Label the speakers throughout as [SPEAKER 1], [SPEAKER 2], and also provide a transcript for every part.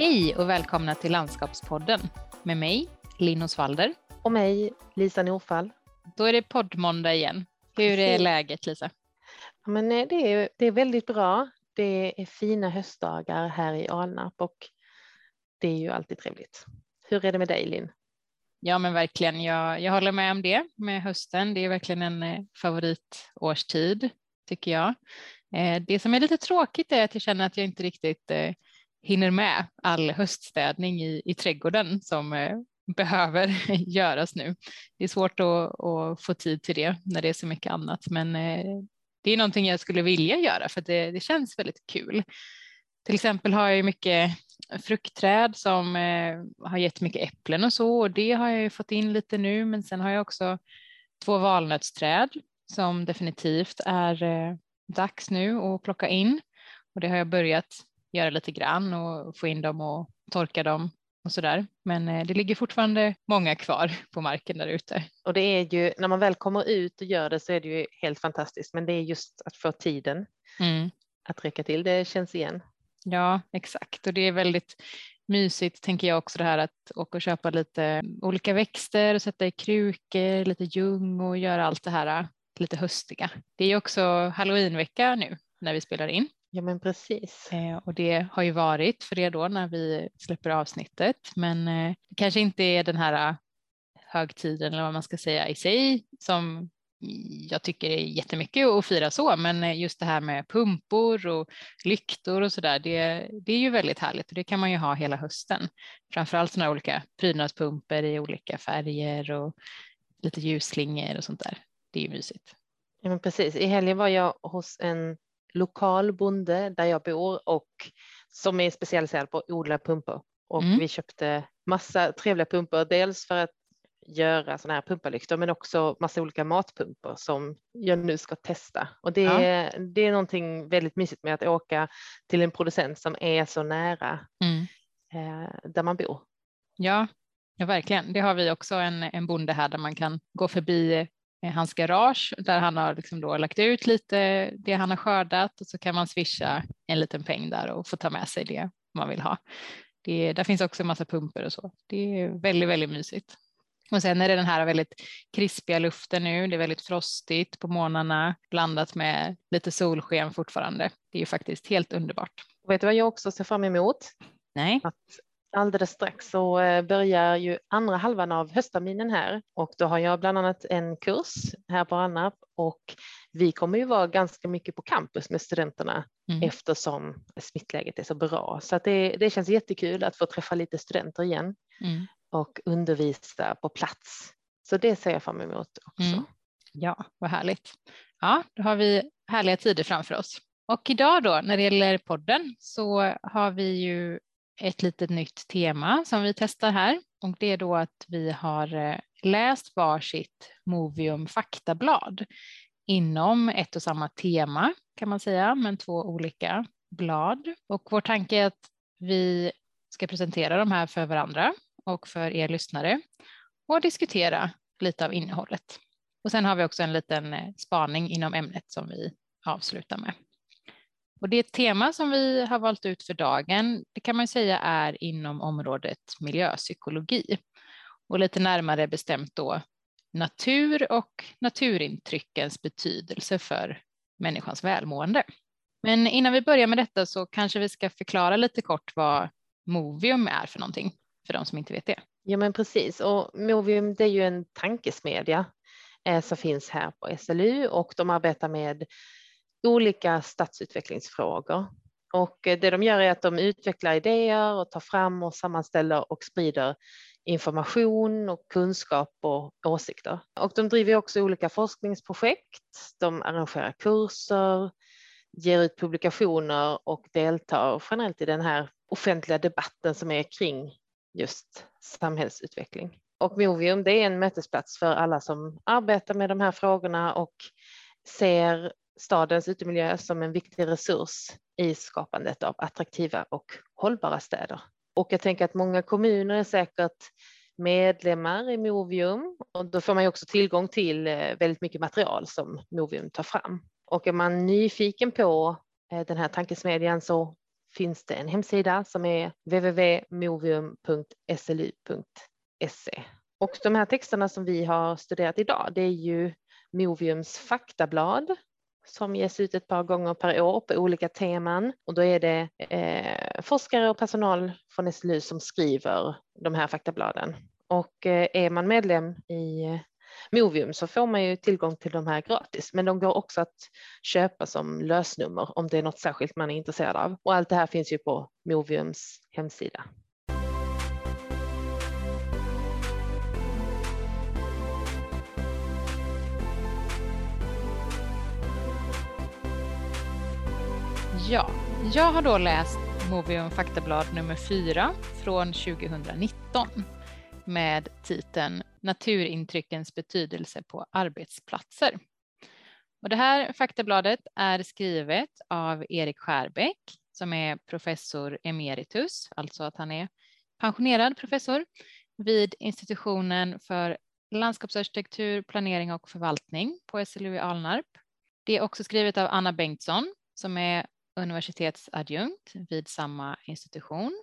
[SPEAKER 1] Hej och välkomna till Landskapspodden med mig, Linn Osvalder.
[SPEAKER 2] Och mig, Lisa Norfall.
[SPEAKER 1] Då är det poddmåndag igen. Hur är läget Lisa?
[SPEAKER 2] Ja, men eh, det, är, det är väldigt bra. Det är fina höstdagar här i Alnarp och det är ju alltid trevligt. Hur är det med dig Linn?
[SPEAKER 1] Ja men verkligen, jag, jag håller med om det med hösten. Det är verkligen en eh, favoritårstid tycker jag. Eh, det som är lite tråkigt är att jag känner att jag inte riktigt hinner med all höststädning i, i trädgården som eh, behöver göras nu. Det är svårt att, att, få tid till det när det är så mycket annat, men eh, det är någonting jag skulle vilja göra för det, det känns väldigt kul. Till exempel har jag ju mycket fruktträd som eh, har gett mycket äpplen och så och det har jag ju fått in lite nu, men sen har jag också två valnötsträd som definitivt är eh, dags nu att plocka in och det har jag börjat göra lite grann och få in dem och torka dem och så där. Men eh, det ligger fortfarande många kvar på marken där ute.
[SPEAKER 2] Och det är ju när man väl kommer ut och gör det så är det ju helt fantastiskt. Men det är just att få tiden mm. att räcka till. Det känns igen.
[SPEAKER 1] Ja, exakt. Och det är väldigt mysigt tänker jag också det här att åka och köpa lite olika växter och sätta i krukor, lite ljung och göra allt det här lite höstiga. Det är också halloweenvecka nu när vi spelar in.
[SPEAKER 2] Ja men precis.
[SPEAKER 1] Eh, och det har ju varit för det då när vi släpper avsnittet. Men eh, det kanske inte är den här högtiden eller vad man ska säga i sig som jag tycker är jättemycket att fira så, men just det här med pumpor och lyktor och så där, det, det är ju väldigt härligt och det kan man ju ha hela hösten. Framförallt sådana olika prydnadspumpor i olika färger och lite ljusslingor och sånt där. Det är ju mysigt.
[SPEAKER 2] Ja, men precis. I helgen var jag hos en lokal bonde där jag bor och som är specialiserad på att odla pumpor. Och mm. vi köpte massa trevliga pumpor, dels för att göra sådana här pumparlyktor men också massa olika matpumpor som jag nu ska testa. Och det, ja. det är någonting väldigt mysigt med att åka till en producent som är så nära mm. eh, där man bor.
[SPEAKER 1] Ja, ja, verkligen. Det har vi också en, en bonde här där man kan gå förbi hans garage där han har liksom då lagt ut lite det han har skördat och så kan man swisha en liten peng där och få ta med sig det man vill ha. Det, där finns också en massa pumper och så. Det är väldigt, väldigt mysigt. Och sen är det den här väldigt krispiga luften nu. Det är väldigt frostigt på morgnarna blandat med lite solsken fortfarande. Det är ju faktiskt helt underbart.
[SPEAKER 2] vet du vad jag också ser fram emot?
[SPEAKER 1] Nej.
[SPEAKER 2] Att alldeles strax så eh, börjar ju andra halvan av höstterminen här och då har jag bland annat en kurs här på Annarp och vi kommer ju vara ganska mycket på campus med studenterna mm. eftersom smittläget är så bra. Så att det, det känns jättekul att få träffa lite studenter igen mm. och undervisa på plats. Så det ser jag fram emot också. Mm.
[SPEAKER 1] Ja, vad härligt. Ja, då har vi härliga tider framför oss. Och idag då när det gäller podden så har vi ju ett litet nytt tema som vi testar här och det är då att vi har eh, läst varsitt Movium faktablad inom ett och samma tema kan man säga, men två olika blad. Och vår tanke är att vi ska presentera de här för varandra och för er lyssnare och diskutera lite av innehållet. Och sen har vi också en liten eh, spaning inom ämnet som vi avslutar med. Och det tema som vi har valt ut för dagen, det kan man säga är inom området miljöpsykologi och lite närmare bestämt då natur och naturintryckens betydelse för människans välmående. Men innan vi börjar med detta så kanske vi ska förklara lite kort vad Movium är för någonting för de som inte vet det.
[SPEAKER 2] Ja men precis och Movium det är ju en tankesmedja eh, som finns här på SLU och de arbetar med olika stadsutvecklingsfrågor. Och eh, det de gör är att de utvecklar idéer och tar fram och sammanställer och sprider information och kunskap och åsikter. Och de driver också olika forskningsprojekt. De arrangerar kurser, ger ut publikationer och deltar generellt i den här offentliga debatten som är kring just samhällsutveckling. Och Movium det är en mötesplats för alla som arbetar med de här frågorna och ser stadens utemiljö som en viktig resurs i skapandet av attraktiva och hållbara städer. Och jag tänker att många kommuner är säkert medlemmar i Movium och då får man ju också tillgång till eh, väldigt mycket material som Movium tar fram. Och är man nyfiken på eh, den här tankesmedjan så finns det en hemsida som är www.movium.slu.se. Och de här texterna som vi har studerat idag, det är ju Moviums faktablad som ges ut ett par gånger per år på olika teman och då är det eh, forskare och personal från SLU som skriver de här faktabladen. Och eh, är man medlem i eh, Movium så får man ju tillgång till de här gratis, men de går också att köpa som lösnummer om det är något särskilt man är intresserad av. Och allt det här finns ju på Moviums hemsida.
[SPEAKER 1] Ja, jag har då läst Movium faktablad nummer 4 från 2019 med titeln Naturintryckens betydelse på arbetsplatser. Och det här faktabladet är skrivet av Erik Skärbäck som är professor emeritus, alltså att han är pensionerad professor vid institutionen för landskapsarkitektur, planering och förvaltning på SLU i Alnarp. Det är också skrivet av Anna Bengtsson som är universitetsadjunkt vid samma institution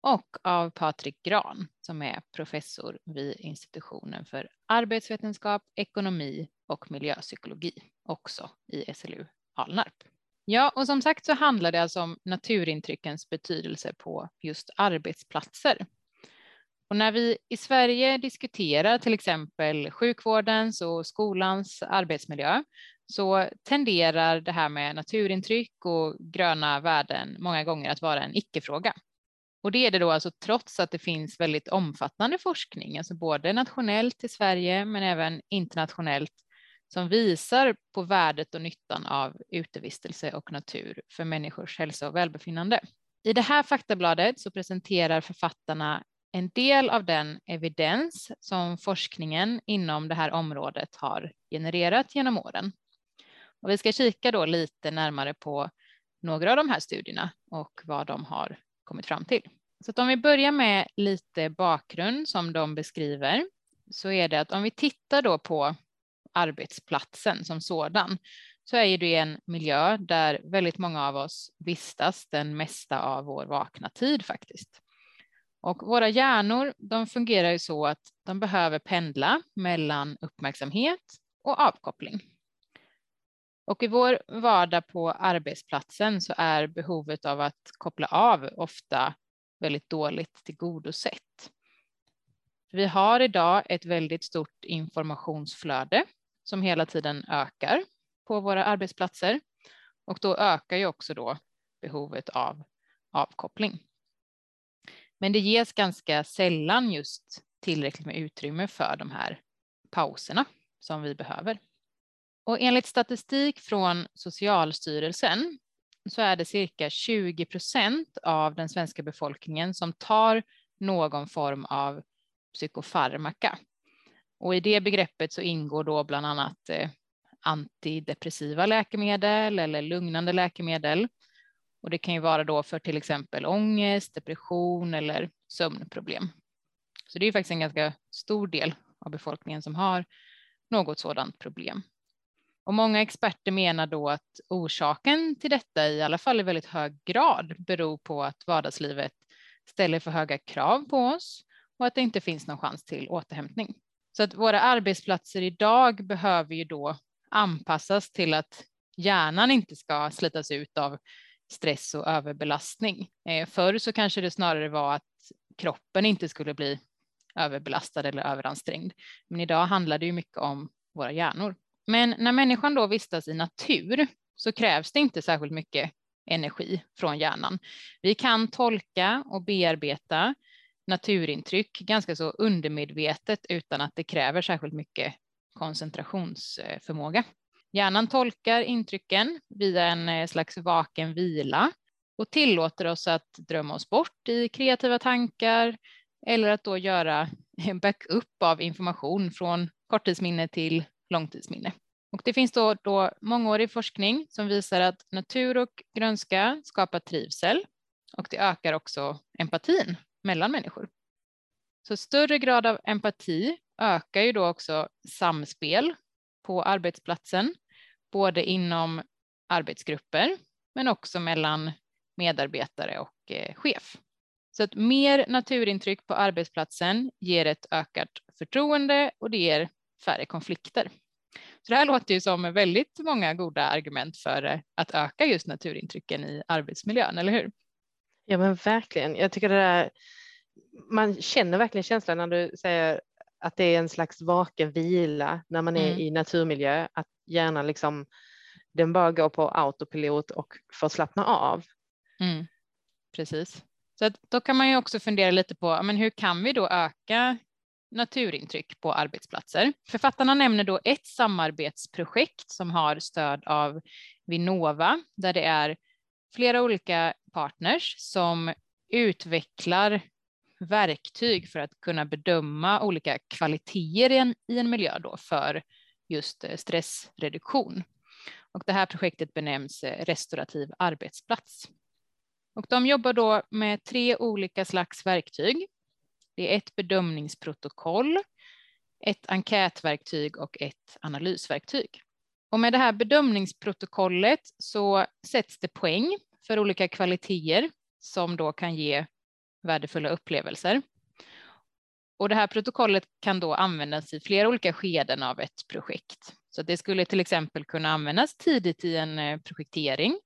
[SPEAKER 1] och av Patrik Gran som är professor vid institutionen för arbetsvetenskap, ekonomi och miljöpsykologi, också i SLU Alnarp. Ja, och som sagt så handlar det alltså om naturintryckens betydelse på just arbetsplatser. Och när vi i Sverige diskuterar till exempel sjukvårdens och skolans arbetsmiljö så tenderar det här med naturintryck och gröna värden många gånger att vara en icke-fråga. Och det är det då alltså trots att det finns väldigt omfattande forskning, alltså både nationellt i Sverige men även internationellt, som visar på värdet och nyttan av utevistelse och natur för människors hälsa och välbefinnande. I det här faktabladet så presenterar författarna en del av den evidens som forskningen inom det här området har genererat genom åren. Och vi ska kika då lite närmare på några av de här studierna och vad de har kommit fram till. Så att om vi börjar med lite bakgrund som de beskriver så är det att om vi tittar då på arbetsplatsen som sådan så är det en miljö där väldigt många av oss vistas den mesta av vår vakna tid faktiskt. Och våra hjärnor, de fungerar ju så att de behöver pendla mellan uppmärksamhet och avkoppling. Och i vår vardag på arbetsplatsen så är behovet av att koppla av ofta väldigt dåligt tillgodosett. Vi har idag ett väldigt stort informationsflöde som hela tiden ökar på våra arbetsplatser och då ökar ju också då behovet av avkoppling. Men det ges ganska sällan just tillräckligt med utrymme för de här pauserna som vi behöver. Och enligt statistik från Socialstyrelsen så är det cirka 20 procent av den svenska befolkningen som tar någon form av psykofarmaka. Och i det begreppet så ingår då bland annat eh, antidepressiva läkemedel eller lugnande läkemedel. Och det kan ju vara då för till exempel ångest, depression eller sömnproblem. Så det är faktiskt en ganska stor del av befolkningen som har något sådant problem. Och många experter menar då att orsaken till detta i alla fall i väldigt hög grad beror på att vardagslivet ställer för höga krav på oss och att det inte finns någon chans till återhämtning. Så att våra arbetsplatser idag behöver ju då anpassas till att hjärnan inte ska slitas ut av stress och överbelastning. Eh, förr så kanske det snarare var att kroppen inte skulle bli överbelastad eller överansträngd. Men idag handlar det ju mycket om våra hjärnor. Men när människan då vistas i natur så krävs det inte särskilt mycket energi från hjärnan. Vi kan tolka och bearbeta naturintryck ganska så undermedvetet utan att det kräver särskilt mycket koncentrationsförmåga. Hjärnan tolkar intrycken via en eh, slags vaken vila och tillåter oss att drömma oss bort i kreativa tankar eller att då göra en backup av information från korttidsminne till långtidsminne. Och det finns då, då mångårig forskning som visar att natur och grönska skapar trivsel och det ökar också empatin mellan människor. Så större grad av empati ökar ju då också samspel på arbetsplatsen, både inom arbetsgrupper men också mellan medarbetare och eh, chef. Så att mer naturintryck på arbetsplatsen ger ett ökat förtroende och det ger färre konflikter. Så det här låter ju som väldigt många goda argument för eh, att öka just naturintrycken i arbetsmiljön, eller hur?
[SPEAKER 2] Ja men verkligen. Jag tycker det där, man känner verkligen känslan när du säger att det är en slags vaken vila när man är mm. i naturmiljö, att hjärnan liksom den bara går på autopilot och får slappna av.
[SPEAKER 1] Mm. Precis. Så då kan man ju också fundera lite på men hur kan vi då öka naturintryck på arbetsplatser? Författarna nämner då ett samarbetsprojekt som har stöd av Vinnova där det är flera olika partners som utvecklar verktyg för att kunna bedöma olika kvaliteter i en, i en miljö då för just eh, stressreduktion. Och det här projektet benämns eh, restaurativ arbetsplats. Och de jobbar då med tre olika slags verktyg. Det är ett bedömningsprotokoll, ett enkätverktyg och ett analysverktyg. Och med det här bedömningsprotokollet så sätts det poäng för olika kvaliteter som då kan ge värdefulla upplevelser. Och det här protokollet kan då användas i flera olika skeden av ett projekt. Så det skulle till exempel kunna användas tidigt i en eh, projektering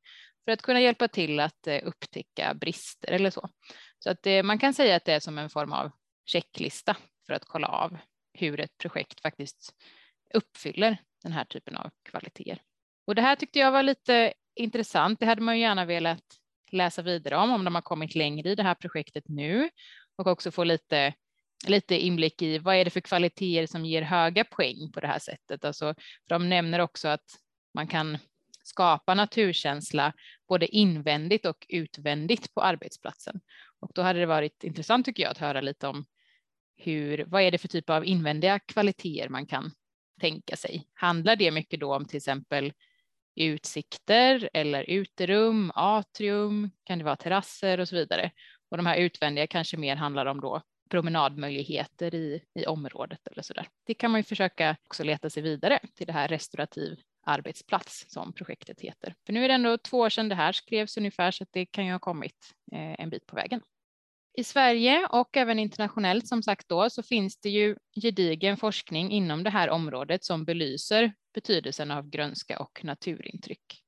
[SPEAKER 1] för att kunna hjälpa till att eh, upptäcka brister eller så. Så att det, man kan säga att det är som en form av checklista för att kolla av hur ett projekt faktiskt uppfyller den här typen av kvaliteter. Och det här tyckte jag var lite intressant. Det hade man ju gärna velat läsa vidare om, om de har kommit längre i det här projektet nu och också få lite, lite inblick i vad är det för kvaliteter som ger höga poäng på det här sättet. Alltså, för de nämner också att man kan skapa naturkänsla både invändigt och utvändigt på arbetsplatsen. Och då hade det varit intressant tycker jag att höra lite om hur, vad är det för typ av invändiga kvaliteter man kan tänka sig? Handlar det mycket då om till exempel utsikter eller uterum, atrium, kan det vara terrasser och så vidare. Och de här utvändiga kanske mer handlar om då promenadmöjligheter i, i området eller så där. Det kan man ju försöka också leta sig vidare till det här restaurativ arbetsplats som projektet heter. För nu är det ändå två år sedan det här skrevs ungefär så att det kan ju ha kommit eh, en bit på vägen. I Sverige och även internationellt som sagt då så finns det ju gedigen forskning inom det här området som belyser betydelsen av grönska och naturintryck.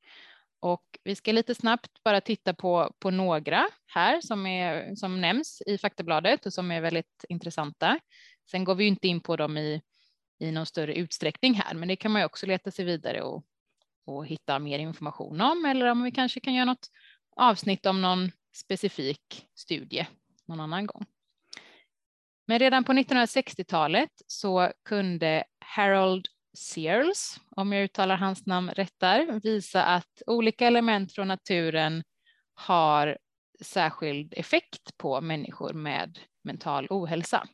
[SPEAKER 1] Och vi ska lite snabbt bara titta på, på några här som, är, som nämns i faktabladet och som är väldigt intressanta. Sen går vi inte in på dem i, i någon större utsträckning här, men det kan man ju också leta sig vidare och, och hitta mer information om, eller om vi kanske kan göra något avsnitt om någon specifik studie någon annan gång. Men redan på 1960-talet så kunde Harold Searles, om jag uttalar hans namn rätt där, visa att olika element från naturen har särskild effekt på människor med mental ohälsa.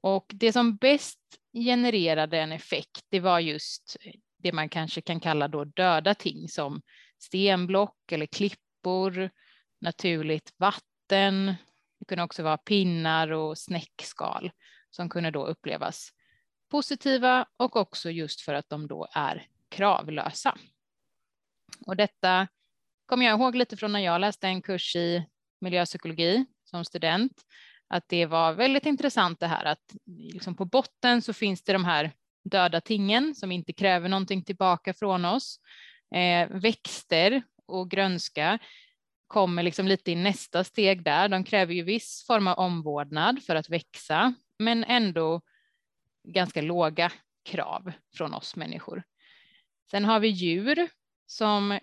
[SPEAKER 1] Och det som bäst genererade en effekt, det var just det man kanske kan kalla då döda ting som stenblock eller klippor, naturligt vatten. Det kunde också vara pinnar och snäckskal som kunde då upplevas positiva och också just för att de då är kravlösa. Och detta kommer jag ihåg lite från när jag läste en kurs i miljöpsykologi som student, att det var väldigt intressant det här att liksom på botten så finns det de här döda tingen som inte kräver någonting tillbaka från oss. Eh, växter och grönska kommer liksom lite i nästa steg där. De kräver ju viss form av omvårdnad för att växa, men ändå ganska låga krav från oss människor. Sen har vi djur som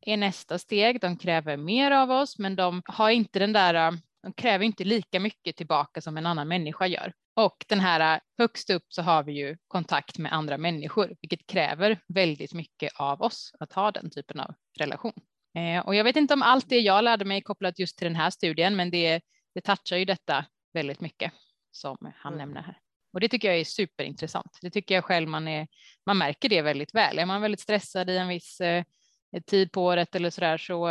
[SPEAKER 1] är nästa steg. De kräver mer av oss, men de har inte den där, de kräver inte lika mycket tillbaka som en annan människa gör. Och den här högst upp så har vi ju kontakt med andra människor, vilket kräver väldigt mycket av oss att ha den typen av relation. Eh, och jag vet inte om allt det jag lärde mig kopplat just till den här studien, men det, det touchar ju detta väldigt mycket som han mm. nämner här. Och det tycker jag är superintressant. Det tycker jag själv man är. Man märker det väldigt väl. Är man väldigt stressad i en viss eh, tid på året eller så där så,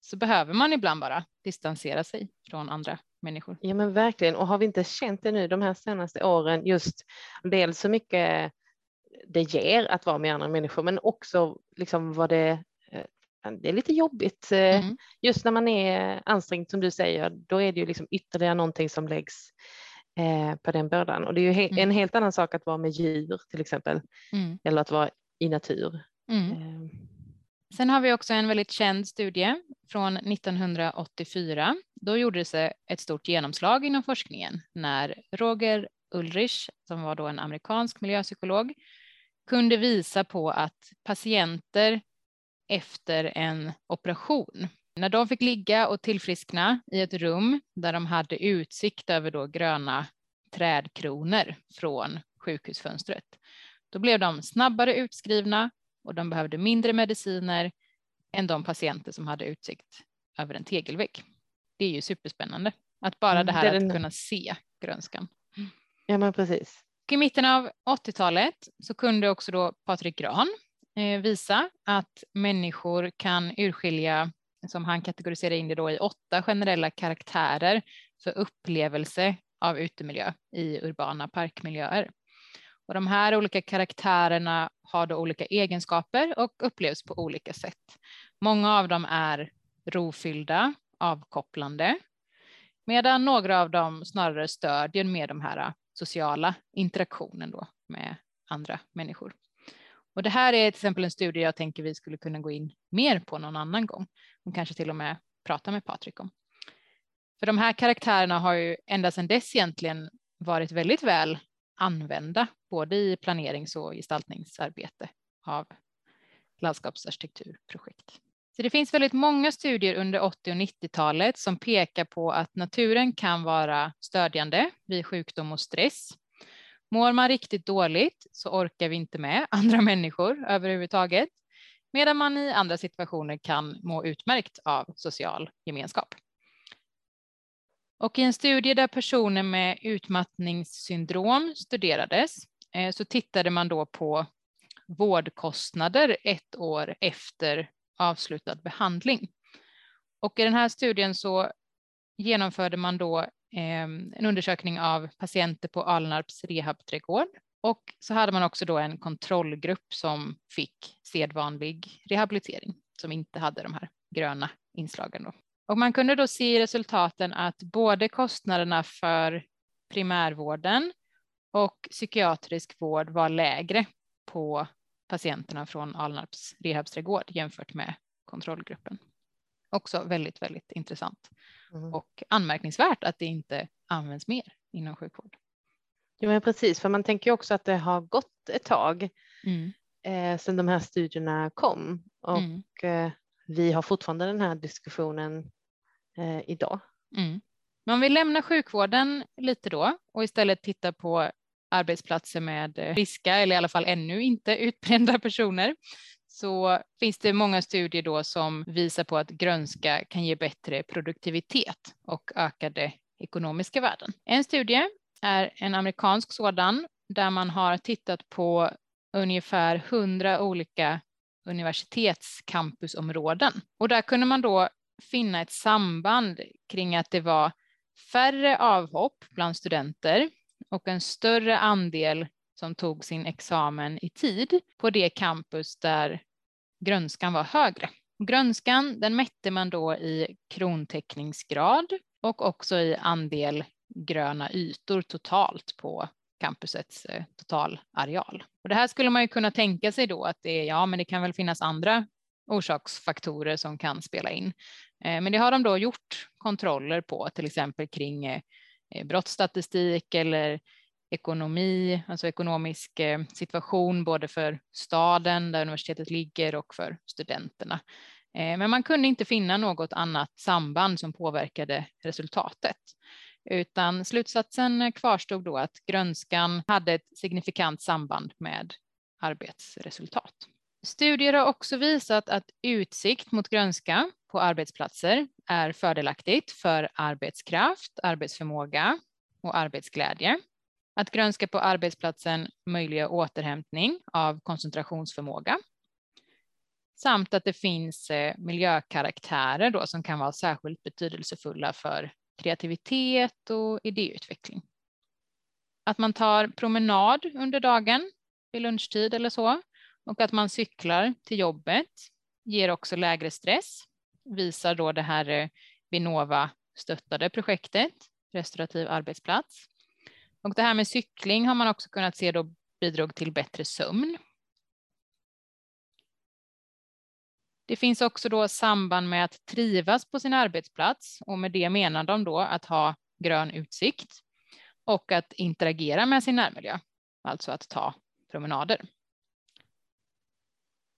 [SPEAKER 1] så behöver man ibland bara distansera sig från andra människor.
[SPEAKER 2] Ja, men verkligen. Och har vi inte känt det nu de här senaste åren just dels så mycket det ger att vara med andra människor, men också liksom vad det det är lite jobbigt. Mm. Just när man är ansträngd som du säger, då är det ju liksom ytterligare någonting som läggs eh, på den bördan. Och det är ju he mm. en helt annan sak att vara med djur till exempel, mm. eller att vara i natur. Eh.
[SPEAKER 1] Sen har vi också en väldigt känd studie från 1984. Då gjordes det ett stort genomslag inom forskningen när Roger Ulrich, som var då en amerikansk miljöpsykolog, kunde visa på att patienter efter en operation, när de fick ligga och tillfriskna i ett rum där de hade utsikt över då gröna trädkronor från sjukhusfönstret, då blev de snabbare utskrivna och de behövde mindre mediciner än de patienter som hade utsikt över en tegelvägg. Det är ju superspännande att bara mm, det här det att kunna se grönskan.
[SPEAKER 2] Ja, men precis.
[SPEAKER 1] I mitten av 80-talet så kunde också då Patrik Gran Eh, visa att människor kan urskilja, som han kategoriserar in det då i åtta generella karaktärer för upplevelse av utemiljö i urbana parkmiljöer. Och de här olika karaktärerna har då olika egenskaper och upplevs på olika sätt. Många av dem är rofyllda, avkopplande, medan några av dem snarare stödjer med de här sociala interaktionen då med andra människor. Och det här är till exempel en studie jag tänker vi skulle kunna gå in mer på någon annan gång och kanske till och med prata med Patrik om. För de här karaktärerna har ju ända sedan dess egentligen varit väldigt väl använda både i planerings och gestaltningsarbete av landskapsarkitekturprojekt. Så det finns väldigt många studier under 80 och 90-talet som pekar på att naturen kan vara stödjande vid sjukdom och stress. Mår man riktigt dåligt så orkar vi inte med andra människor överhuvudtaget, medan man i andra situationer kan må utmärkt av social gemenskap. Och i en studie där personer med utmattningssyndrom studerades eh, så tittade man då på vårdkostnader ett år efter avslutad behandling. Och i den här studien så genomförde man då Ehm, en undersökning av patienter på Alnarps rehabträdgård och så hade man också då en kontrollgrupp som fick sedvanlig rehabilitering som inte hade de här gröna inslagen. Då. Och man kunde då se i resultaten att både kostnaderna för primärvården och psykiatrisk vård var lägre på patienterna från Alnarps rehabsträdgård jämfört med kontrollgruppen. Också väldigt, väldigt intressant mm. och anmärkningsvärt att det inte används mer inom sjukvård.
[SPEAKER 2] Ja, men precis, för man tänker också att det har gått ett tag mm. eh, sedan de här studierna kom och mm. eh, vi har fortfarande den här diskussionen eh, idag.
[SPEAKER 1] Mm. Men om vi lämnar sjukvården lite då och istället tittar på arbetsplatser med eh, friska eller i alla fall ännu inte utbrända personer så finns det många studier då som visar på att grönska kan ge bättre produktivitet och ökade ekonomiska värden. En studie är en amerikansk sådan där man har tittat på ungefär 100 olika universitetscampusområden och där kunde man då finna ett samband kring att det var färre avhopp bland studenter och en större andel som tog sin examen i tid på det campus där grönskan var högre. Grönskan den mätte man då i krontäckningsgrad och också i andel gröna ytor totalt på campusets eh, totalareal. Och det här skulle man ju kunna tänka sig då att det, ja, men det kan väl finnas andra orsaksfaktorer som kan spela in. Eh, men det har de då gjort kontroller på, till exempel kring eh, brottsstatistik eller ekonomi, alltså ekonomisk eh, situation både för staden där universitetet ligger och för studenterna. Eh, men man kunde inte finna något annat samband som påverkade resultatet. Utan slutsatsen kvarstod då att grönskan hade ett signifikant samband med arbetsresultat. Studier har också visat att utsikt mot grönska på arbetsplatser är fördelaktigt för arbetskraft, arbetsförmåga och arbetsglädje. Att grönska på arbetsplatsen möjliggör återhämtning av koncentrationsförmåga samt att det finns eh, miljökaraktärer då som kan vara särskilt betydelsefulla för kreativitet och idéutveckling. Att man tar promenad under dagen vid lunchtid eller så och att man cyklar till jobbet ger också lägre stress, visar då det här eh, Vinnova stöttade projektet, restaurativ arbetsplats. Och det här med cykling har man också kunnat se då bidrog till bättre sömn. Det finns också då samband med att trivas på sin arbetsplats och med det menar de då att ha grön utsikt och att interagera med sin närmiljö, alltså att ta promenader.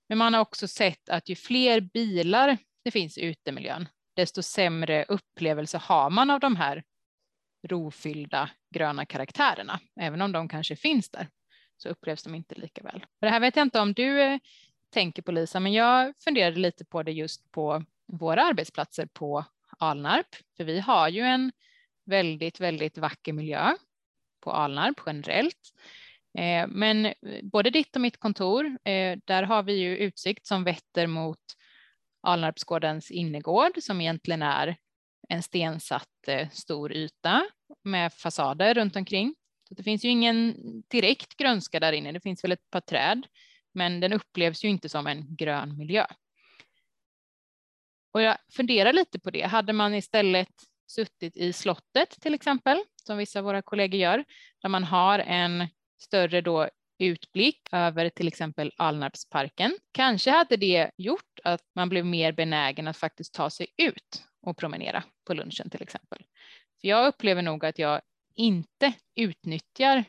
[SPEAKER 1] Men man har också sett att ju fler bilar det finns i utemiljön, desto sämre upplevelse har man av de här rofyllda gröna karaktärerna. Även om de kanske finns där så upplevs de inte lika väl. det här vet jag inte om du eh, tänker på Lisa, men jag funderade lite på det just på våra arbetsplatser på Alnarp, för vi har ju en väldigt, väldigt vacker miljö på Alnarp generellt. Eh, men eh, både ditt och mitt kontor, där har vi ju utsikt som vetter mot Alnarpsgårdens innergård som egentligen är en stensatt eh, stor yta med fasader runt omkring. Så det finns ju ingen direkt grönska där inne. Det finns väl ett par träd, men den upplevs ju inte som en grön miljö. Och jag funderar lite på det. Hade man istället suttit i slottet till exempel, som vissa av våra kollegor gör, där man har en större då utblick över till exempel Alnarpsparken. Kanske hade det gjort att man blev mer benägen att faktiskt ta sig ut och promenera på lunchen till exempel. För jag upplever nog att jag inte utnyttjar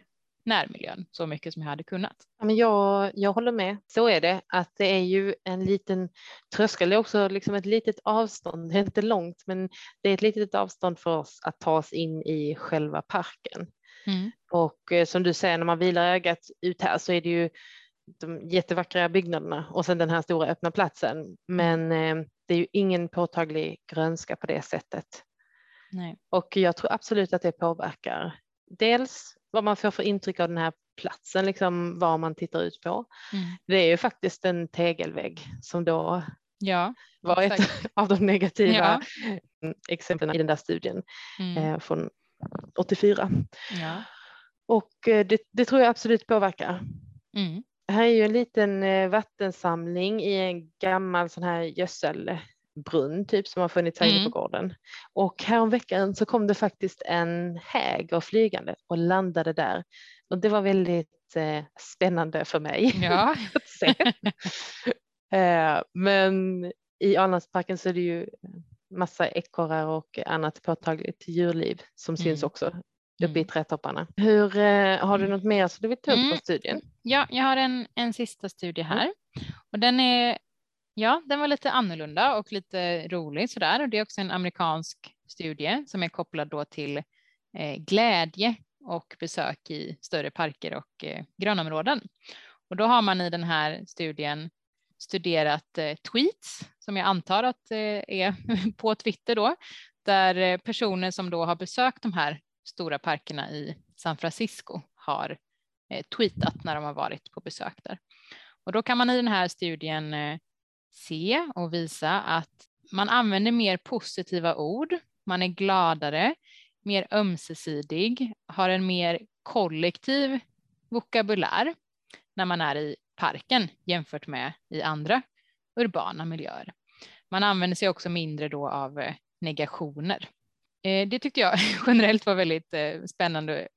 [SPEAKER 1] närmiljön så mycket som jag hade kunnat.
[SPEAKER 2] Ja, men jag, jag håller med. Så är det, att det är ju en liten tröskel, det är också liksom ett litet avstånd, det är inte långt, men det är ett litet avstånd för oss att ta oss in i själva parken. Mm. Och eh, som du säger, när man vilar ögat ut här så är det ju de jättevackra byggnaderna och sen den här stora öppna platsen. Men eh, det är ju ingen påtaglig grönska på det sättet. Nej. Och jag tror absolut att det påverkar dels vad man får för intryck av den här platsen, liksom vad man tittar ut på. Mm. Det är ju faktiskt en tegelvägg som då ja, var exakt. ett av de negativa ja. exemplen i den där studien mm. eh, från 84. Ja. Och eh, det, det, tror jag absolut påverkar. Mm. Här är ju en liten eh, vattensamling i en gammal sån här gödselbrunn typ som har funnits här mm. inne på gården. Och häromveckan så kom det faktiskt en häger flygande och landade där. Och det var väldigt eh, spännande för mig ja. att se. eh, men i Alnarpsparken så är det ju massa ekorrar och annat påtagligt djurliv som mm. syns också uppe i mm. trädtopparna. Hur, eh, har du mm. något mer som du vill ta upp mm. på studien?
[SPEAKER 1] Ja, jag har en, en sista studie här och den är Ja, den var lite annorlunda och lite rolig sådär och det är också en amerikansk studie som är kopplad då till eh, glädje och besök i större parker och eh, grönområden. Och då har man i den här studien studerat eh, tweets som jag antar att eh, är på Twitter då, där eh, personer som då har besökt de här stora parkerna i San Francisco har eh, tweetat när de har varit på besök där. Och då kan man i den här studien eh, se och visa att man använder mer positiva ord, man är gladare, mer ömsesidig, har en mer kollektiv vokabulär när man är i parken jämfört med i andra urbana miljöer. Man använder sig också mindre då av eh, negationer. Eh, det tyckte jag generellt var väldigt eh, spännande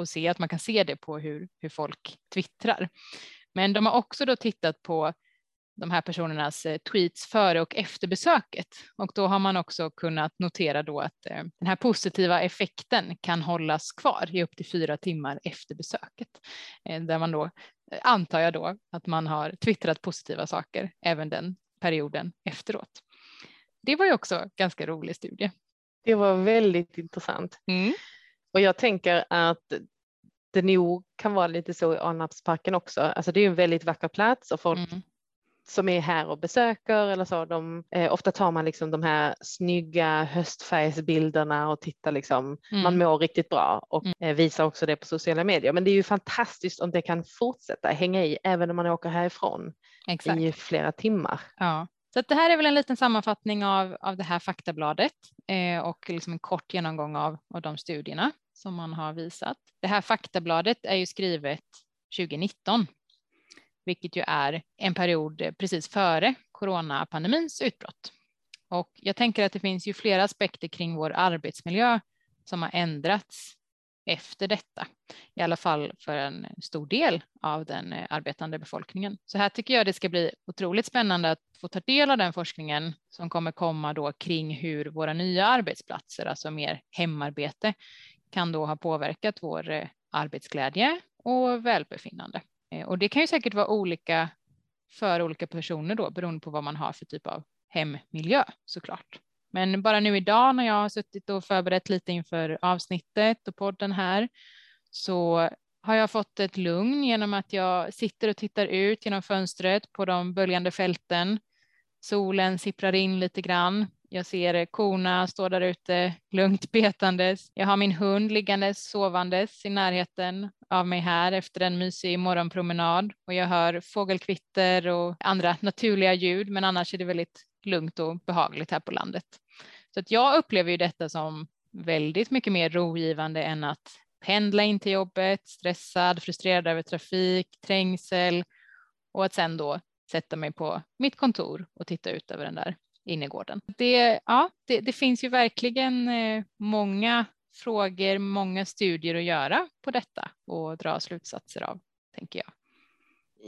[SPEAKER 1] att, se att man kan se det på hur, hur folk twittrar. Men de har också då tittat på de här personernas eh, tweets före och efter besöket och då har man också kunnat notera då att den här positiva effekten kan hållas kvar i upp till fyra timmar efter besöket där man då antar jag då att man har twittrat positiva saker även den perioden efteråt. Det var ju också ganska rolig studie.
[SPEAKER 2] Det var väldigt intressant. Mm. Och jag tänker att det nog kan vara lite så i Alnarpsparken också. Alltså det är en väldigt vacker plats och folk mm som är här och besöker eller så. De, eh, ofta tar man liksom de här snygga höstfärgsbilderna och tittar liksom, mm. man mår riktigt bra och mm. eh, visar också det på sociala medier. Men det är ju fantastiskt om det kan fortsätta hänga i även om man åker härifrån Exakt. i flera timmar.
[SPEAKER 1] Ja. Så det här är väl en liten sammanfattning av, av det här faktabladet eh, och liksom en kort genomgång av, av de studierna som man har visat. Det här faktabladet är ju skrivet 2019 vilket ju är en period precis före coronapandemins utbrott. Och jag tänker att det finns ju flera aspekter kring vår arbetsmiljö som har ändrats efter detta, i alla fall för en stor del av den eh, arbetande befolkningen. Så här tycker jag det ska bli otroligt spännande att få ta del av den forskningen som kommer komma då kring hur våra nya arbetsplatser, alltså mer hemarbete, kan då ha påverkat vår eh, arbetsglädje och välbefinnande. Eh, och det kan ju säkert vara olika för olika personer då beroende på vad man har för typ av hemmiljö såklart. Men bara nu idag när jag har suttit och förberett lite inför avsnittet och podden här så har jag fått ett lugn genom att jag sitter och tittar ut genom fönstret på de böljande fälten. Solen sipprar in lite grann. Jag ser korna stå där ute lugnt betandes. Jag har min hund liggandes sovandes i närheten av mig här efter en mysig morgonpromenad och jag hör fågelkvitter och andra naturliga ljud, men annars är det väldigt lugnt och behagligt här på landet. Så att jag upplever ju detta som väldigt mycket mer rogivande än att pendla in till jobbet, stressad, frustrerad över trafik, trängsel och att sen då sätta mig på mitt kontor och titta ut över den där innergården. Det, ja, det, det finns ju verkligen eh, många frågor, många studier att göra på detta och dra slutsatser av, tänker jag.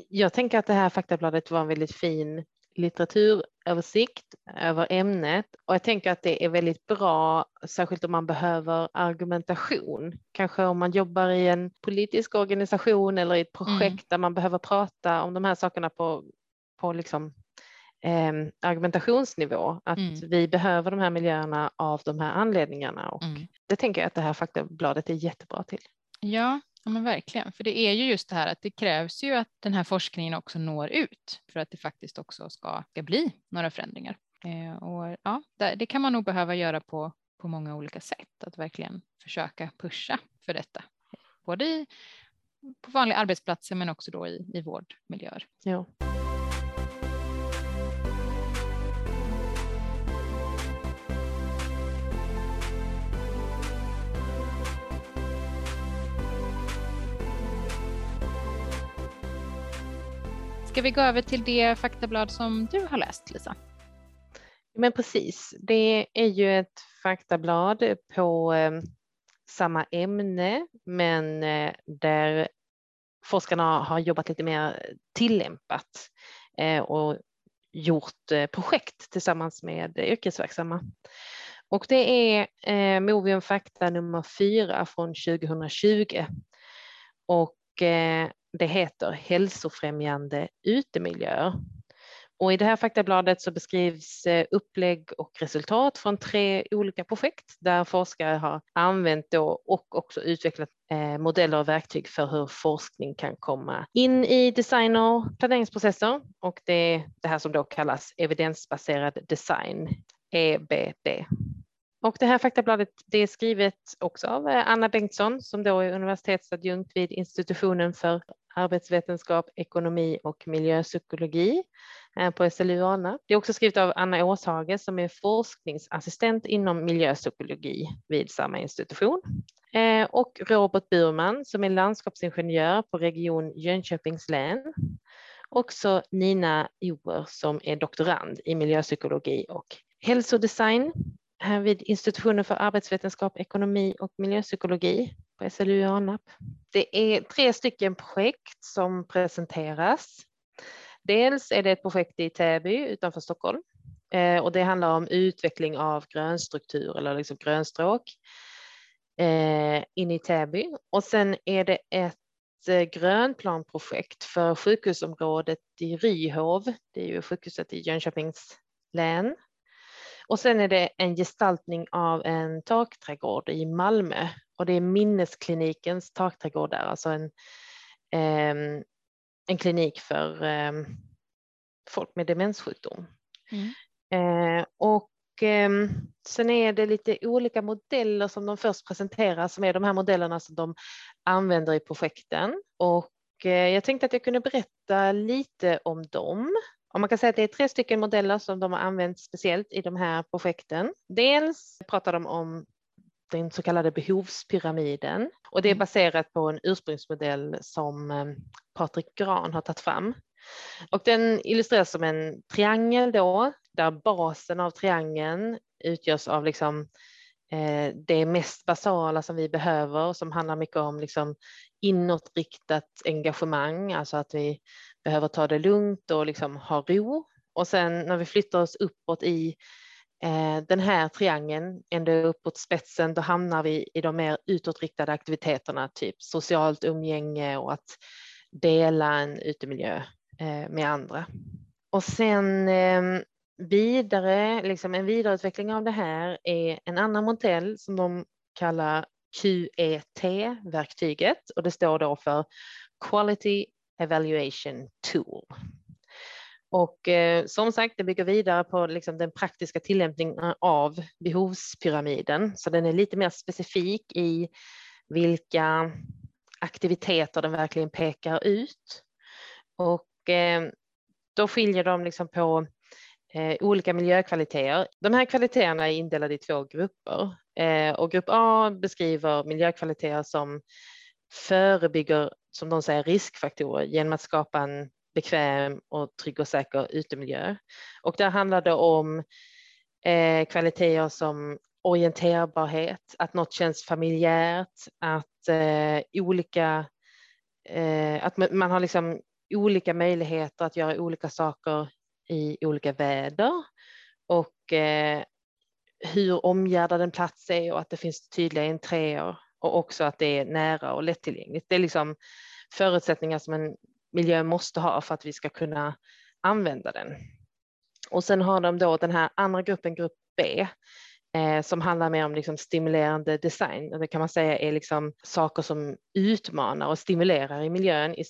[SPEAKER 2] Jag tänker att det här faktabladet var en väldigt fin litteraturöversikt över ämnet och jag tänker att det är väldigt bra, särskilt om man behöver argumentation. Kanske om man jobbar i en politisk organisation eller i ett projekt mm. där man behöver prata om de här sakerna på, på liksom, eh, argumentationsnivå, att mm. vi behöver de här miljöerna av de här anledningarna och mm. det tänker jag att det här faktabladet är jättebra till.
[SPEAKER 1] Ja, Ja, men verkligen, för det är ju just det här att det krävs ju att den här forskningen också når ut för att det faktiskt också ska, ska bli några förändringar. Eh, och ja, det kan man nog behöva göra på, på många olika sätt, att verkligen försöka pusha för detta, både i, på vanliga arbetsplatser men också då i, i vårdmiljöer.
[SPEAKER 2] Ja.
[SPEAKER 1] Ska vi gå över till det faktablad som du har läst, Lisa?
[SPEAKER 2] Men precis, det är ju ett faktablad på eh, samma ämne, men eh, där forskarna har jobbat lite mer tillämpat eh, och gjort projekt tillsammans med yrkesverksamma. Och det är eh, Movium Fakta nummer fyra från 2020. Och eh, det heter hälsofrämjande utemiljöer. Och I det här faktabladet så beskrivs eh, upplägg och resultat från tre olika projekt där forskare har använt då och också utvecklat eh, modeller och verktyg för hur forskning kan komma in i design och planeringsprocesser. Och det är det här som då kallas evidensbaserad design, EBD. Och det här faktabladet det är skrivet också av eh, Anna Bengtsson som då är universitetsadjunkt vid institutionen för arbetsvetenskap, ekonomi och miljöpsykologi eh, på SLU Arna. Det är också skrivet av Anna Åshage som är forskningsassistent inom miljöpsykologi vid samma institution. Eh, och Robert Burman som är landskapsingenjör på Region Jönköpings län. Också Nina Joer som är doktorand i miljöpsykologi och hälsodesign vid institutionen för arbetsvetenskap, ekonomi och miljöpsykologi på SLU Alnarp. Det är tre stycken projekt som presenteras. Dels är det ett projekt i Täby utanför Stockholm eh, och det handlar om utveckling av grönstruktur eller liksom grönstråk eh, in i Täby. Och sen är det ett eh, grönplanprojekt för sjukhusområdet i Ryhov. Det är ju sjukhuset i Jönköpings län och sen är det en gestaltning av en takträdgård i Malmö och det är Minnesklinikens takträdgård där, alltså en, eh, en klinik för eh, folk med demenssjukdom. Mm. Eh, och ehm, sen är det lite olika modeller som de först presenterar som är de här modellerna som de använder i projekten. Och eh, jag tänkte att jag kunde berätta lite om dem. Och man kan säga att det är tre stycken modeller som de har använt speciellt i de här projekten. Dels pratar de om den så kallade behovspyramiden och det är mm. baserat på en ursprungsmodell som eh, Patrik Gran har tagit fram. Och den illustreras som en triangel då, där basen av triangeln utgörs av liksom eh, det mest basala som vi behöver, som handlar mycket om liksom inåtriktat engagemang, alltså att vi behöver ta det lugnt och liksom ha ro. Och sen när vi flyttar oss uppåt i eh, den här triangeln, ända uppåt spetsen, då hamnar vi i de mer utåtriktade aktiviteterna, typ socialt umgänge och att dela en utemiljö eh, med andra. Och sen eh, vidare, liksom en vidareutveckling av det här är en annan modell som de kallar QET-verktyget och det står då för Quality Evaluation Tool. Och eh, som sagt, det bygger vidare på liksom, den praktiska tillämpningen av behovspyramiden, så den är lite mer specifik i vilka aktiviteter den verkligen pekar ut. Och eh, då skiljer de liksom på eh, olika miljökvaliteter. De här kvaliteterna är indelade i två grupper eh, och grupp A beskriver miljökvaliteter som förebygger, som de säger, riskfaktorer genom att skapa en bekväm och trygg och säker utemiljö. Och där handlar det om eh, kvaliteter som orienterbarhet, att något känns familjärt, att eh, olika, eh, att man har liksom olika möjligheter att göra olika saker i olika väder och eh, hur omgärdad en plats är och att det finns tydliga entréer och också att det är nära och lättillgängligt. Det är liksom förutsättningar som en miljö måste ha för att vi ska kunna använda den. Och sen har de då den här andra gruppen, grupp B, eh, som handlar mer om liksom stimulerande design. Och det kan man säga är liksom saker som utmanar och stimulerar i miljön i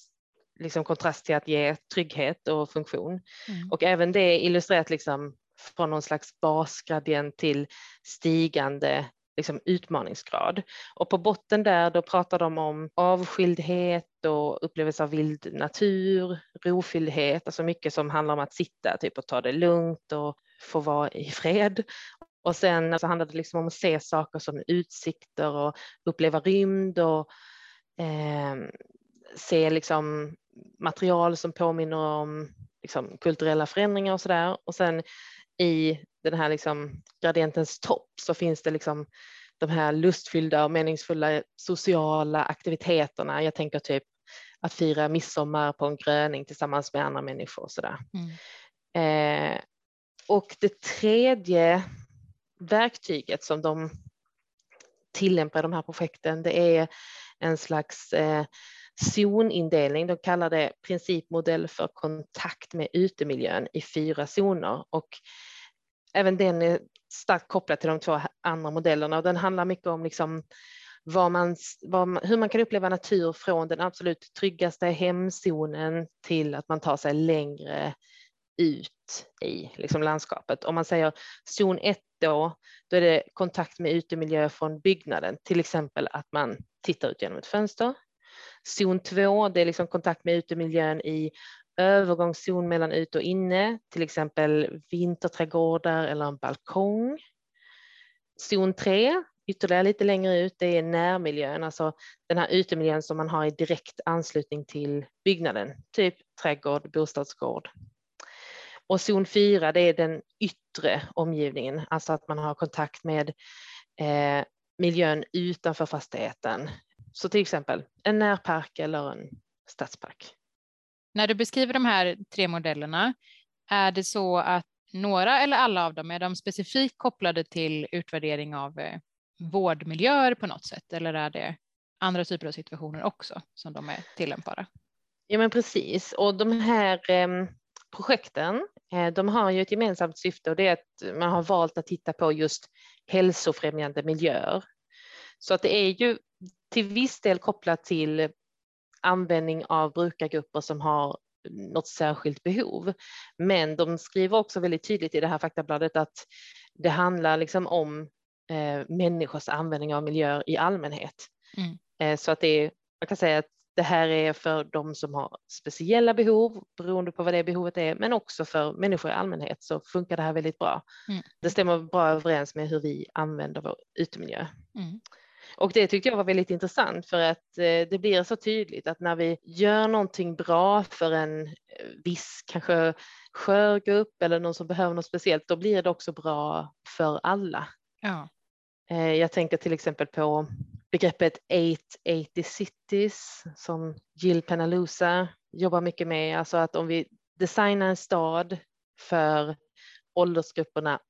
[SPEAKER 2] liksom kontrast till att ge trygghet och funktion. Mm. Och även det illustrerat liksom från någon slags basgradient till stigande liksom utmaningsgrad. Och på botten där då pratar de om avskildhet och upplevelse av vild natur, rofylldhet, alltså mycket som handlar om att sitta typ och ta det lugnt och få vara i fred. Och sen så handlar det liksom om att se saker som utsikter och uppleva rymd och eh, se liksom material som påminner om liksom kulturella förändringar och så där. Och sen i den här liksom gradientens topp så finns det liksom de här lustfyllda och meningsfulla sociala aktiviteterna. Jag tänker typ att fira midsommar på en gröning tillsammans med andra människor. Och, sådär. Mm. Eh, och det tredje verktyget som de tillämpar i de här projekten, det är en slags eh, zonindelning. De kallar det principmodell för kontakt med utemiljön i fyra zoner och även den är starkt kopplad till de två andra modellerna och den handlar mycket om liksom vad man, vad man, hur man kan uppleva natur från den absolut tryggaste hemzonen till att man tar sig längre ut i liksom landskapet. Om man säger zon 1 då, då är det kontakt med utemiljö från byggnaden, till exempel att man tittar ut genom ett fönster. Zon 2, det är liksom kontakt med utemiljön i övergångszon mellan ute och inne, till exempel vinterträdgårdar eller en balkong. Zon 3, ytterligare lite längre ut, det är närmiljön, alltså den här utemiljön som man har i direkt anslutning till byggnaden, typ trädgård, bostadsgård. Och zon 4, det är den yttre omgivningen, alltså att man har kontakt med eh, miljön utanför fastigheten. Så till exempel en närpark eller en stadspark.
[SPEAKER 1] När du beskriver de här tre modellerna, är det så att några eller alla av dem, är de specifikt kopplade till utvärdering av eh, vårdmiljöer på något sätt eller är det andra typer av situationer också som de är tillämpbara?
[SPEAKER 2] Ja men precis och de här eh, projekten eh, de har ju ett gemensamt syfte och det är att man har valt att titta på just hälsofrämjande miljöer. Så att det är ju till viss del kopplat till användning av brukargrupper som har något särskilt behov. Men de skriver också väldigt tydligt i det här faktabladet att det handlar liksom om eh, människors användning av miljöer i allmänhet. Mm. Eh, så att det är, man kan säga att det här är för de som har speciella behov beroende på vad det behovet är, men också för människor i allmänhet så funkar det här väldigt bra. Mm. Det stämmer bra överens med hur vi använder vår utemiljö. Mm. Och det tyckte jag var väldigt intressant för att eh, det blir så tydligt att när vi gör någonting bra för en eh, viss kanske skörgrupp eller någon som behöver något speciellt, då blir det också bra för alla.
[SPEAKER 1] Ja.
[SPEAKER 2] Eh, jag tänker till exempel på begreppet 880 cities som Jill Penalusa jobbar mycket med, alltså att om vi designar en stad för åldersgrupperna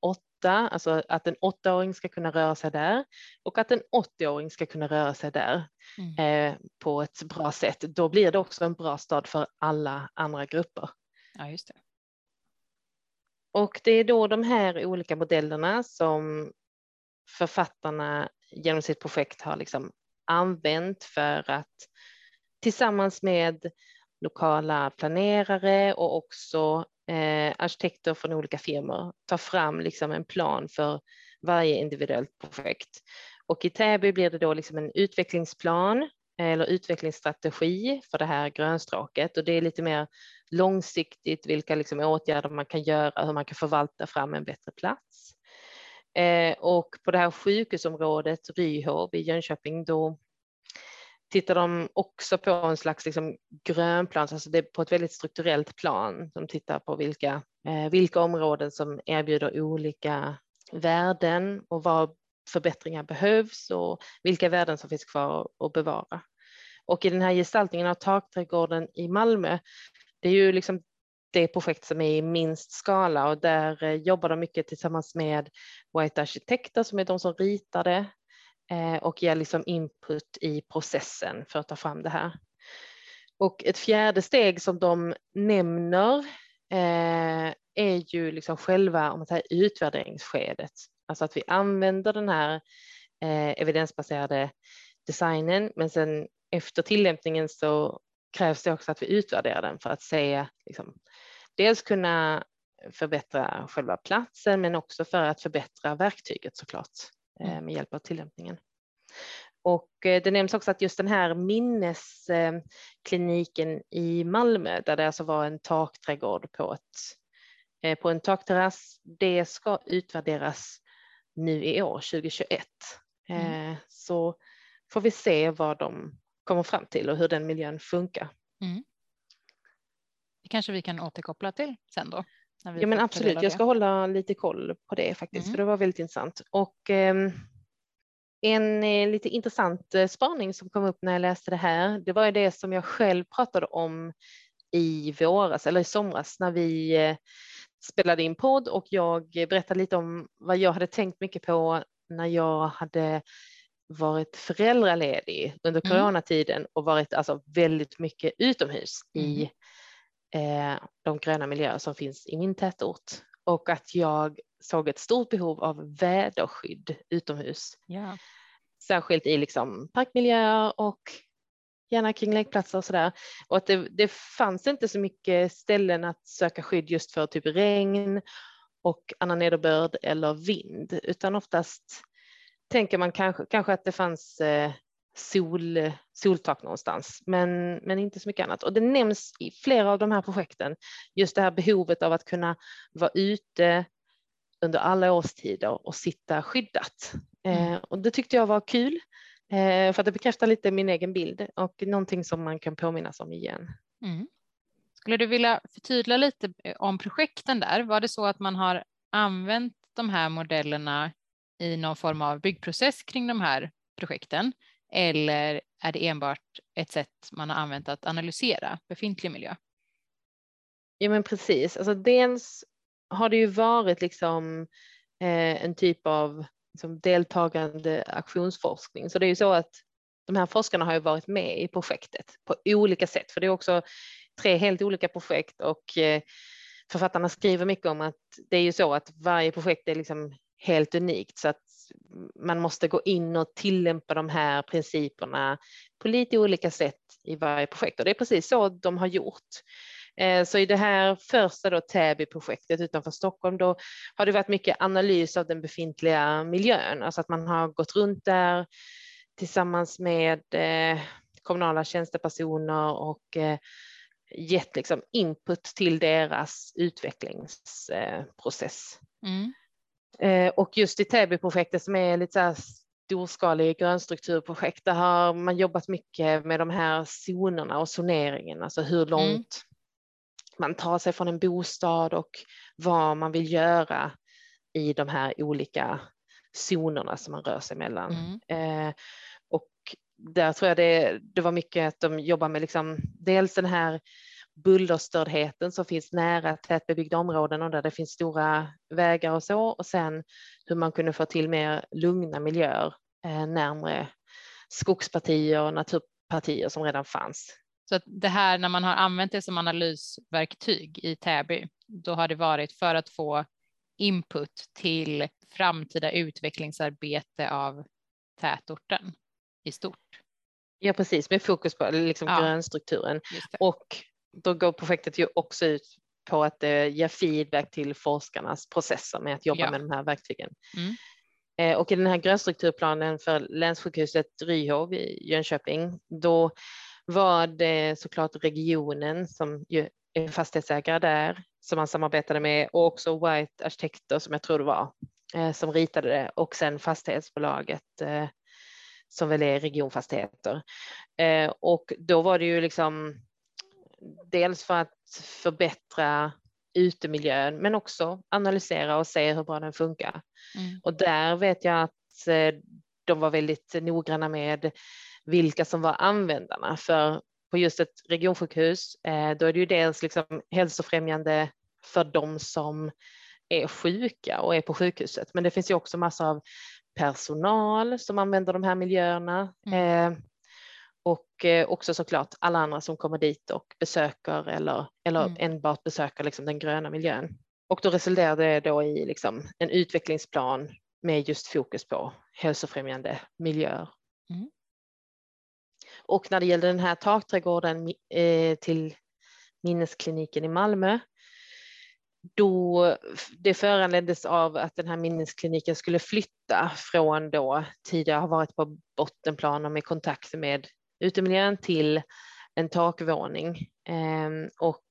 [SPEAKER 2] 8 alltså att en åttaåring ska kunna röra sig där och att en 80-åring ska kunna röra sig där mm. eh, på ett bra sätt. Då blir det också en bra stad för alla andra grupper.
[SPEAKER 1] Ja, just det.
[SPEAKER 2] Och det är då de här olika modellerna som författarna genom sitt projekt har liksom använt för att tillsammans med lokala planerare och också eh, arkitekter från olika firmor ta fram liksom en plan för varje individuellt projekt. Och i Täby blir det då liksom en utvecklingsplan eller utvecklingsstrategi för det här grönstråket och det är lite mer långsiktigt vilka liksom åtgärder man kan göra, hur man kan förvalta fram en bättre plats. Eh, och på det här sjukhusområdet Ryhov i Jönköping då tittar de också på en slags liksom grönplan, alltså det är på ett väldigt strukturellt plan. De tittar på vilka, eh, vilka områden som erbjuder olika värden och var förbättringar behövs och vilka värden som finns kvar att bevara. Och i den här gestaltningen av takträdgården i Malmö, det är ju liksom det projekt som är i minst skala och där eh, jobbar de mycket tillsammans med White Arkitekter som är de som ritar det Eh, och ger liksom input i processen för att ta fram det här. Och ett fjärde steg som de nämner eh, är ju liksom själva om man säger, utvärderingsskedet. Alltså att vi använder den här eh, evidensbaserade designen men sen efter tillämpningen så krävs det också att vi utvärderar den för att se liksom, dels kunna förbättra själva platsen men också för att förbättra verktyget såklart. Eh, mm. med hjälp av tillämpningen. Och eh, det nämns också att just den här minneskliniken i Malmö, där det alltså var en takträdgård på, ett, eh, på en takterrass, det ska utvärderas nu i år, 2021. Mm. Så får vi se vad de kommer fram till och hur den miljön funkar. Mm.
[SPEAKER 1] Det kanske vi kan återkoppla till sen då?
[SPEAKER 2] Ja men absolut, jag ska hålla lite koll på det faktiskt, mm. för det var väldigt intressant. Och eh, en eh, lite intressant eh, spaning som kom upp när jag läste det här, det var ju det som jag själv pratade om i våras eller i somras när vi eh, spelade in podd och jag berättade lite om vad jag hade tänkt mycket på när jag hade varit föräldraledig under mm. coronatiden och varit alltså väldigt mycket utomhus mm. i de gröna miljöer som finns i min tätort och att jag såg ett stort behov av väderskydd utomhus.
[SPEAKER 1] Yeah.
[SPEAKER 2] Särskilt i liksom parkmiljöer och gärna kring lekplatser och sådär. Och att det, det fanns inte så mycket ställen att söka skydd just för typ regn och annan nederbörd eller vind, utan oftast tänker man kanske, kanske att det fanns eh, sol, soltak någonstans, men, men inte så mycket annat. Och det nämns i flera av de här projekten, just det här behovet av att kunna vara ute under alla årstider och sitta skyddat. Mm. Eh, och det tyckte jag var kul, eh, för att det bekräftar lite min egen bild och någonting som man kan påminnas om igen.
[SPEAKER 1] Mm. Skulle du vilja förtydliga lite eh, om projekten där? Var det så att man har använt de här modellerna i någon form av byggprocess kring de här projekten? Eller är det enbart ett sätt man har använt att analysera befintlig miljö?
[SPEAKER 2] Ja men precis, alltså dels har det ju varit liksom eh, en typ av liksom, deltagande aktionsforskning. Så det är ju så att de här forskarna har ju varit med i projektet på olika sätt, för det är också tre helt olika projekt och eh, författarna skriver mycket om att det är ju så att varje projekt är liksom helt unikt så att man måste gå in och tillämpa de här principerna på lite olika sätt i varje projekt och det är precis så de har gjort. Eh, så i det här första då Täby-projektet utanför Stockholm, då har det varit mycket analys av den befintliga miljön, alltså att man har gått runt där tillsammans med eh, kommunala tjänstepersoner och eh, gett liksom input till deras utvecklingsprocess. Mm. Och just i Täby-projektet som är lite så storskalig grönstrukturprojekt. Där har man jobbat mycket med de här zonerna och zoneringen, alltså hur långt mm. man tar sig från en bostad och vad man vill göra i de här olika zonerna som man rör sig mellan. Mm. Eh, och där tror jag det, det var mycket att de jobbar med liksom, dels den här bullerstördheten som finns nära tätbebyggda områden och där det finns stora vägar och så och sen hur man kunde få till mer lugna miljöer eh, närmre skogspartier och naturpartier som redan fanns.
[SPEAKER 1] Så att det här när man har använt det som analysverktyg i Täby, då har det varit för att få input till framtida utvecklingsarbete av tätorten i stort.
[SPEAKER 2] Ja, precis, med fokus på liksom ja. grönstrukturen. Och då går projektet ju också ut på att eh, ge feedback till forskarnas processer med att jobba ja. med de här verktygen. Mm. Eh, och i den här grönstrukturplanen för länssjukhuset Ryhov i Jönköping, då var det såklart regionen som ju är fastighetsägare där som man samarbetade med och också White Arkitekter som jag tror det var eh, som ritade det och sen fastighetsbolaget som väl är regionfastigheter. Och då var det ju liksom dels för att förbättra utemiljön men också analysera och se hur bra den funkar. Mm. Och där vet jag att eh, de var väldigt noggranna med vilka som var användarna för på just ett regionsjukhus eh, då är det ju dels liksom hälsofrämjande för de som är sjuka och är på sjukhuset men det finns ju också massor av personal som använder de här miljöerna. Mm. Och eh, också såklart alla andra som kommer dit och besöker eller, eller mm. enbart besöker liksom den gröna miljön. Och då resulterar det då i liksom en utvecklingsplan med just fokus på hälsofrämjande miljöer. Mm. Och när det gäller den här takträdgården eh, till minneskliniken i Malmö då det föranleddes av att den här minneskliniken skulle flytta från då tidigare har varit på bottenplan och med kontakt med utemiljön till en takvåning. Ehm, och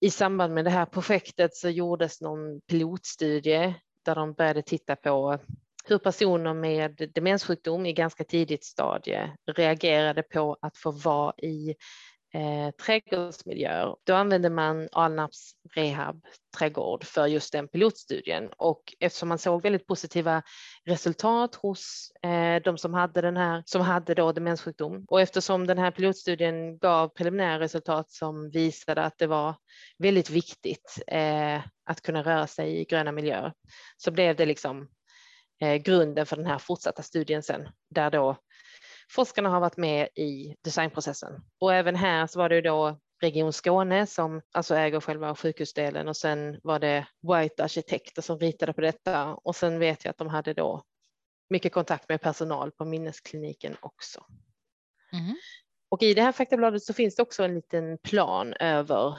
[SPEAKER 2] i samband med det här projektet så gjordes någon pilotstudie där de började titta på hur personer med demenssjukdom i ganska tidigt stadie reagerade på att få vara i eh, trädgårdsmiljöer. Då använde man Alnarps rehab trädgård för just den pilotstudien och eftersom man såg väldigt positiva resultat hos eh, de som hade den här som hade då demenssjukdom och eftersom den här pilotstudien gav preliminära resultat som visade att det var väldigt viktigt eh, att kunna röra sig i gröna miljöer så blev det liksom eh, grunden för den här fortsatta studien sen där då forskarna har varit med i designprocessen. Och även här så var det då Region Skåne som alltså äger själva sjukhusdelen och sen var det White Arkitekter som ritade på detta och sen vet jag att de hade då mycket kontakt med personal på minneskliniken också. Mm. Och i det här faktabladet så finns det också en liten plan över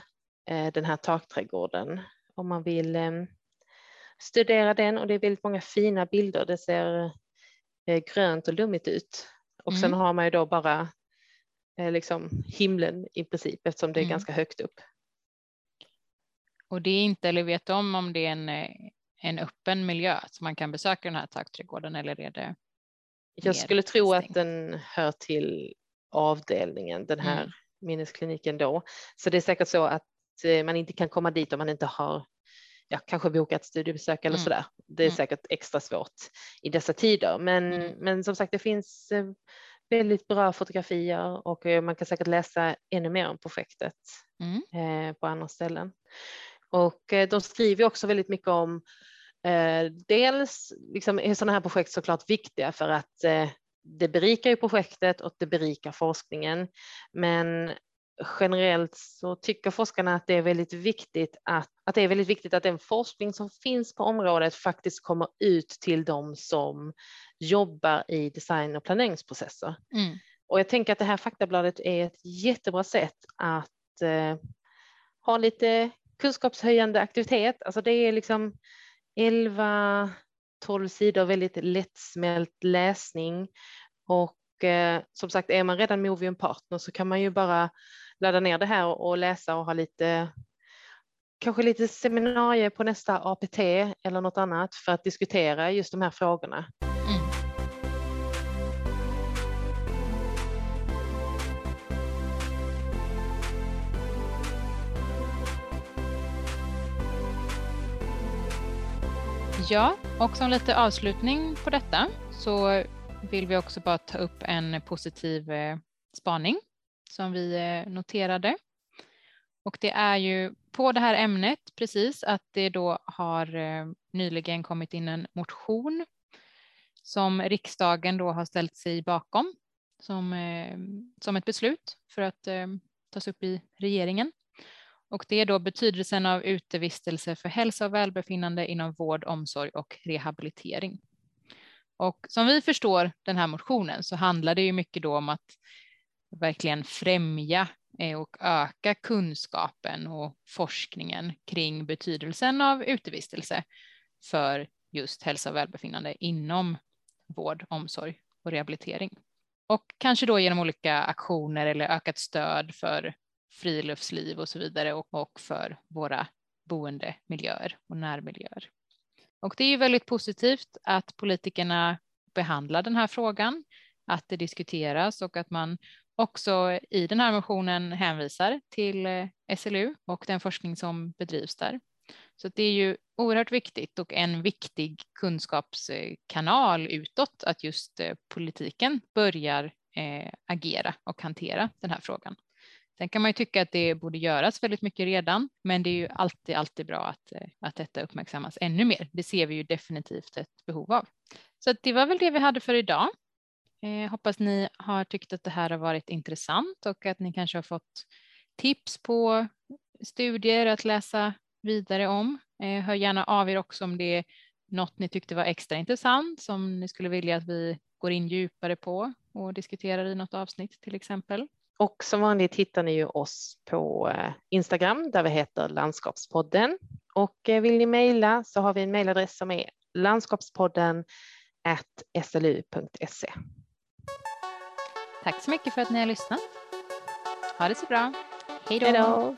[SPEAKER 2] eh, den här takträdgården om man vill eh, studera den och det är väldigt många fina bilder. Det ser eh, grönt och lummigt ut och mm. sen har man ju då bara eh, liksom himlen i princip eftersom det är mm. ganska högt upp.
[SPEAKER 1] Och det är inte, eller vet du om om det är en, eh, en öppen miljö så man kan besöka den här takträdgården eller är det?
[SPEAKER 2] Jag skulle tro stängt? att den hör till avdelningen, den här mm. minneskliniken då. Så det är säkert så att eh, man inte kan komma dit om man inte har ja, kanske bokat studiebesök eller mm. sådär. Det är mm. säkert extra svårt i dessa tider. Men, mm. men som sagt, det finns eh, väldigt bra fotografier och eh, man kan säkert läsa ännu mer om projektet mm. eh, på andra ställen. Och de skriver också väldigt mycket om dels liksom, är sådana här projekt såklart viktiga för att det berikar ju projektet och det berikar forskningen. Men generellt så tycker forskarna att det är väldigt viktigt att, att det är väldigt viktigt att den forskning som finns på området faktiskt kommer ut till de som jobbar i design och planeringsprocesser. Mm. Och jag tänker att det här faktabladet är ett jättebra sätt att eh, ha lite kunskapshöjande aktivitet. Alltså det är liksom 11 12 sidor väldigt lättsmält läsning och Eh, som sagt, är man redan Movium partner så kan man ju bara ladda ner det här och, läsa och ha lite kanske lite seminarier på nästa APT eller något annat för att diskutera just de här frågorna. Mm.
[SPEAKER 1] Ja, och som lite avslutning på detta så vill vi också bara ta upp en positiv eh, spaning som vi eh, noterade. Och det är ju på det här ämnet precis att det då har eh, nyligen kommit in en motion som riksdagen då har ställt sig bakom som, som ett beslut för att tas upp i regeringen. Och det är då betydelsen av utevistelse för hälsa och välbefinnande inom vård, omsorg och rehabilitering. Och som vi förstår den här motionen så handlar det ju mycket då om att verkligen främja eh, och öka kunskapen och forskningen kring betydelsen av utevistelse för just hälsa och välbefinnande inom vård, omsorg och rehabilitering. Och kanske då genom olika aktioner eller ökat stöd för friluftsliv och så vidare och, och för våra boendemiljöer och närmiljöer. Och det är ju väldigt positivt att politikerna behandlar den här frågan, att det diskuteras och att man också i den här motionen hänvisar till eh, SLU och den forskning som bedrivs där. Så det är ju oerhört viktigt och en viktig kunskapskanal utåt att just eh, politiken börjar eh, agera och hantera den här frågan. Sen kan man ju tycka att det borde göras väldigt mycket redan, men det är ju alltid, alltid bra att, eh, att detta uppmärksammas ännu mer. Det ser vi ju definitivt ett behov av. Så det var väl det vi hade för idag. Eh, hoppas ni har tyckt att det här har varit intressant och att ni kanske har fått tips på studier att läsa vidare om. Eh, hör gärna av er också om det är något ni tyckte var extra intressant som ni skulle vilja att vi går in djupare på och diskuterar i något avsnitt till exempel.
[SPEAKER 2] Och som vanligt hittar ni ju oss på eh, Instagram där vi heter Landskapspodden. Och eh, vill ni mejla så har vi en mejladress som är landskapspodden slu.se.
[SPEAKER 1] Tack så mycket för att ni har lyssnat. Ha det så bra.
[SPEAKER 2] Hej då.